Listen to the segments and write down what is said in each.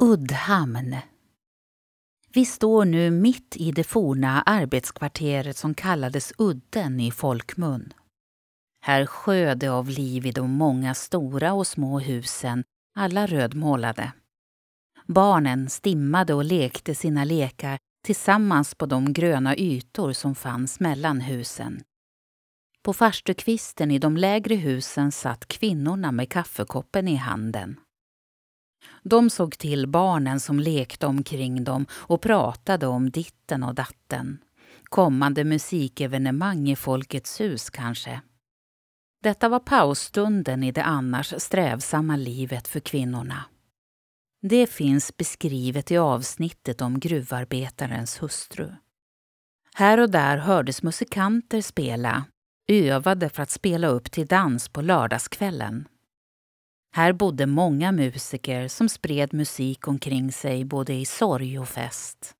Uddhamn. Vi står nu mitt i det forna arbetskvarteret som kallades Udden i folkmun. Här sjöd det av liv i de många stora och små husen, alla rödmålade. Barnen stimmade och lekte sina lekar tillsammans på de gröna ytor som fanns mellan husen. På farstukvisten i de lägre husen satt kvinnorna med kaffekoppen i handen. De såg till barnen som lekte omkring dem och pratade om ditten och datten. Kommande musikevenemang i Folkets hus kanske. Detta var pausstunden i det annars strävsamma livet för kvinnorna. Det finns beskrivet i avsnittet om gruvarbetarens hustru. Här och där hördes musikanter spela, övade för att spela upp till dans på lördagskvällen. Här bodde många musiker som spred musik omkring sig både i sorg och fest.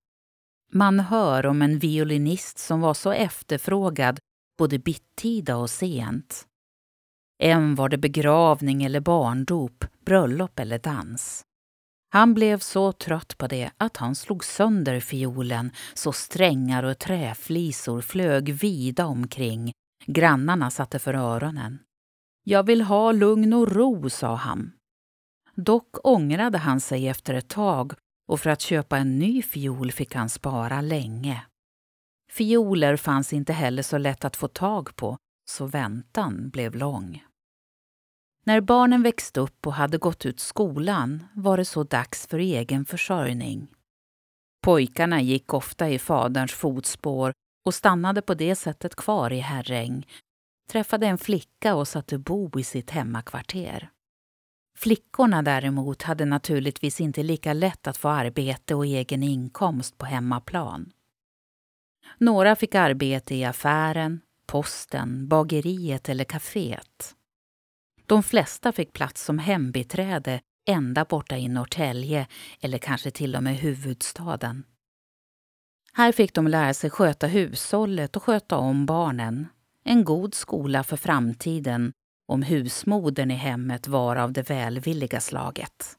Man hör om en violinist som var så efterfrågad både bittida och sent. Än var det begravning eller barndop, bröllop eller dans. Han blev så trött på det att han slog sönder fiolen så strängar och träflisor flög vida omkring. Grannarna satte för öronen. Jag vill ha lugn och ro, sa han. Dock ångrade han sig efter ett tag och för att köpa en ny fiol fick han spara länge. Fioler fanns inte heller så lätt att få tag på, så väntan blev lång. När barnen växte upp och hade gått ut skolan var det så dags för egen försörjning. Pojkarna gick ofta i faderns fotspår och stannade på det sättet kvar i Herräng, träffade en flicka och satte bo i sitt hemmakvarter. Flickorna däremot hade naturligtvis inte lika lätt att få arbete och egen inkomst på hemmaplan. Några fick arbete i affären, posten, bageriet eller kaféet. De flesta fick plats som hembiträde ända borta i Norrtälje eller kanske till och med huvudstaden. Här fick de lära sig sköta hushållet och sköta om barnen. En god skola för framtiden om husmodern i hemmet var av det välvilliga slaget.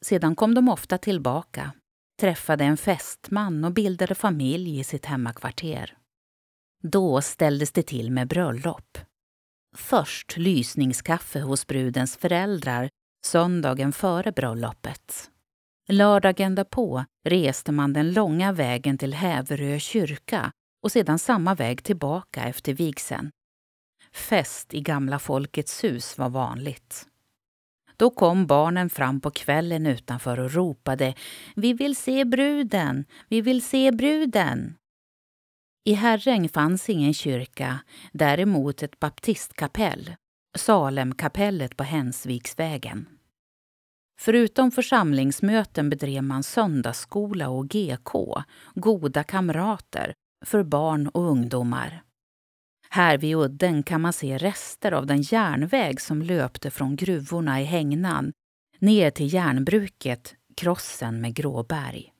Sedan kom de ofta tillbaka, träffade en fästman och bildade familj i sitt hemmakvarter. Då ställdes det till med bröllop. Först lysningskaffe hos brudens föräldrar söndagen före bröllopet. Lördagen därpå reste man den långa vägen till Häverö kyrka och sedan samma väg tillbaka efter vigseln. Fest i gamla Folkets hus var vanligt. Då kom barnen fram på kvällen utanför och ropade Vi vill se bruden! Vi vill se bruden! I Herräng fanns ingen kyrka, däremot ett baptistkapell, Salemkapellet på Hensviksvägen. Förutom församlingsmöten bedrev man söndagsskola och GK, goda kamrater, för barn och ungdomar. Här vid udden kan man se rester av den järnväg som löpte från gruvorna i Hängnan ner till järnbruket Krossen med Gråberg.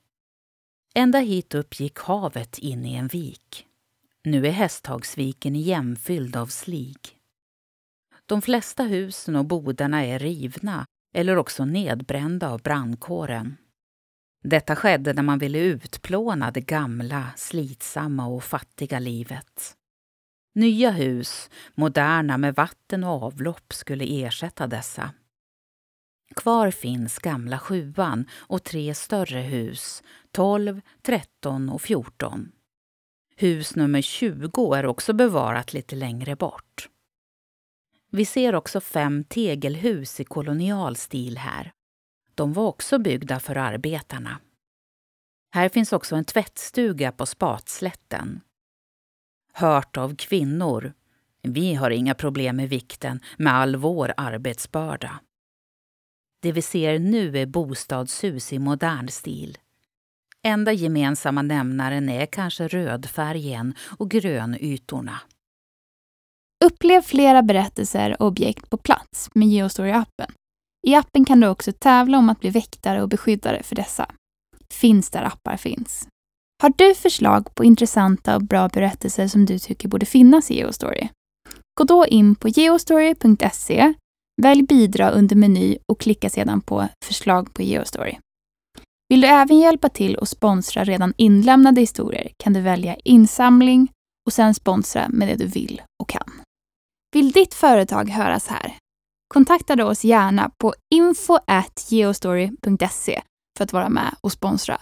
Ända hit upp gick havet in i en vik. Nu är Hästhagsviken igenfylld av slig. De flesta husen och bodarna är rivna eller också nedbrända av brandkåren. Detta skedde när man ville utplåna det gamla, slitsamma och fattiga livet. Nya hus, moderna med vatten och avlopp, skulle ersätta dessa. Kvar finns gamla sjuan och tre större hus, 12, 13 och 14. Hus nummer 20 är också bevarat lite längre bort. Vi ser också fem tegelhus i kolonial stil här. De var också byggda för arbetarna. Här finns också en tvättstuga på Spatslätten. Hört av kvinnor. Vi har inga problem med vikten med all vår arbetsbörda. Det vi ser nu är bostadshus i modern stil. Enda gemensamma nämnaren är kanske rödfärgen och grönytorna. Upplev flera berättelser och objekt på plats med Geostory-appen. I appen kan du också tävla om att bli väktare och beskyddare för dessa. Finns där appar finns. Har du förslag på intressanta och bra berättelser som du tycker borde finnas i Geostory? Gå då in på geostory.se, välj bidra under meny och klicka sedan på förslag på Geostory. Vill du även hjälpa till och sponsra redan inlämnade historier kan du välja insamling och sedan sponsra med det du vill och kan. Vill ditt företag höras här? kontaktade oss gärna på info.geostory.se för att vara med och sponsra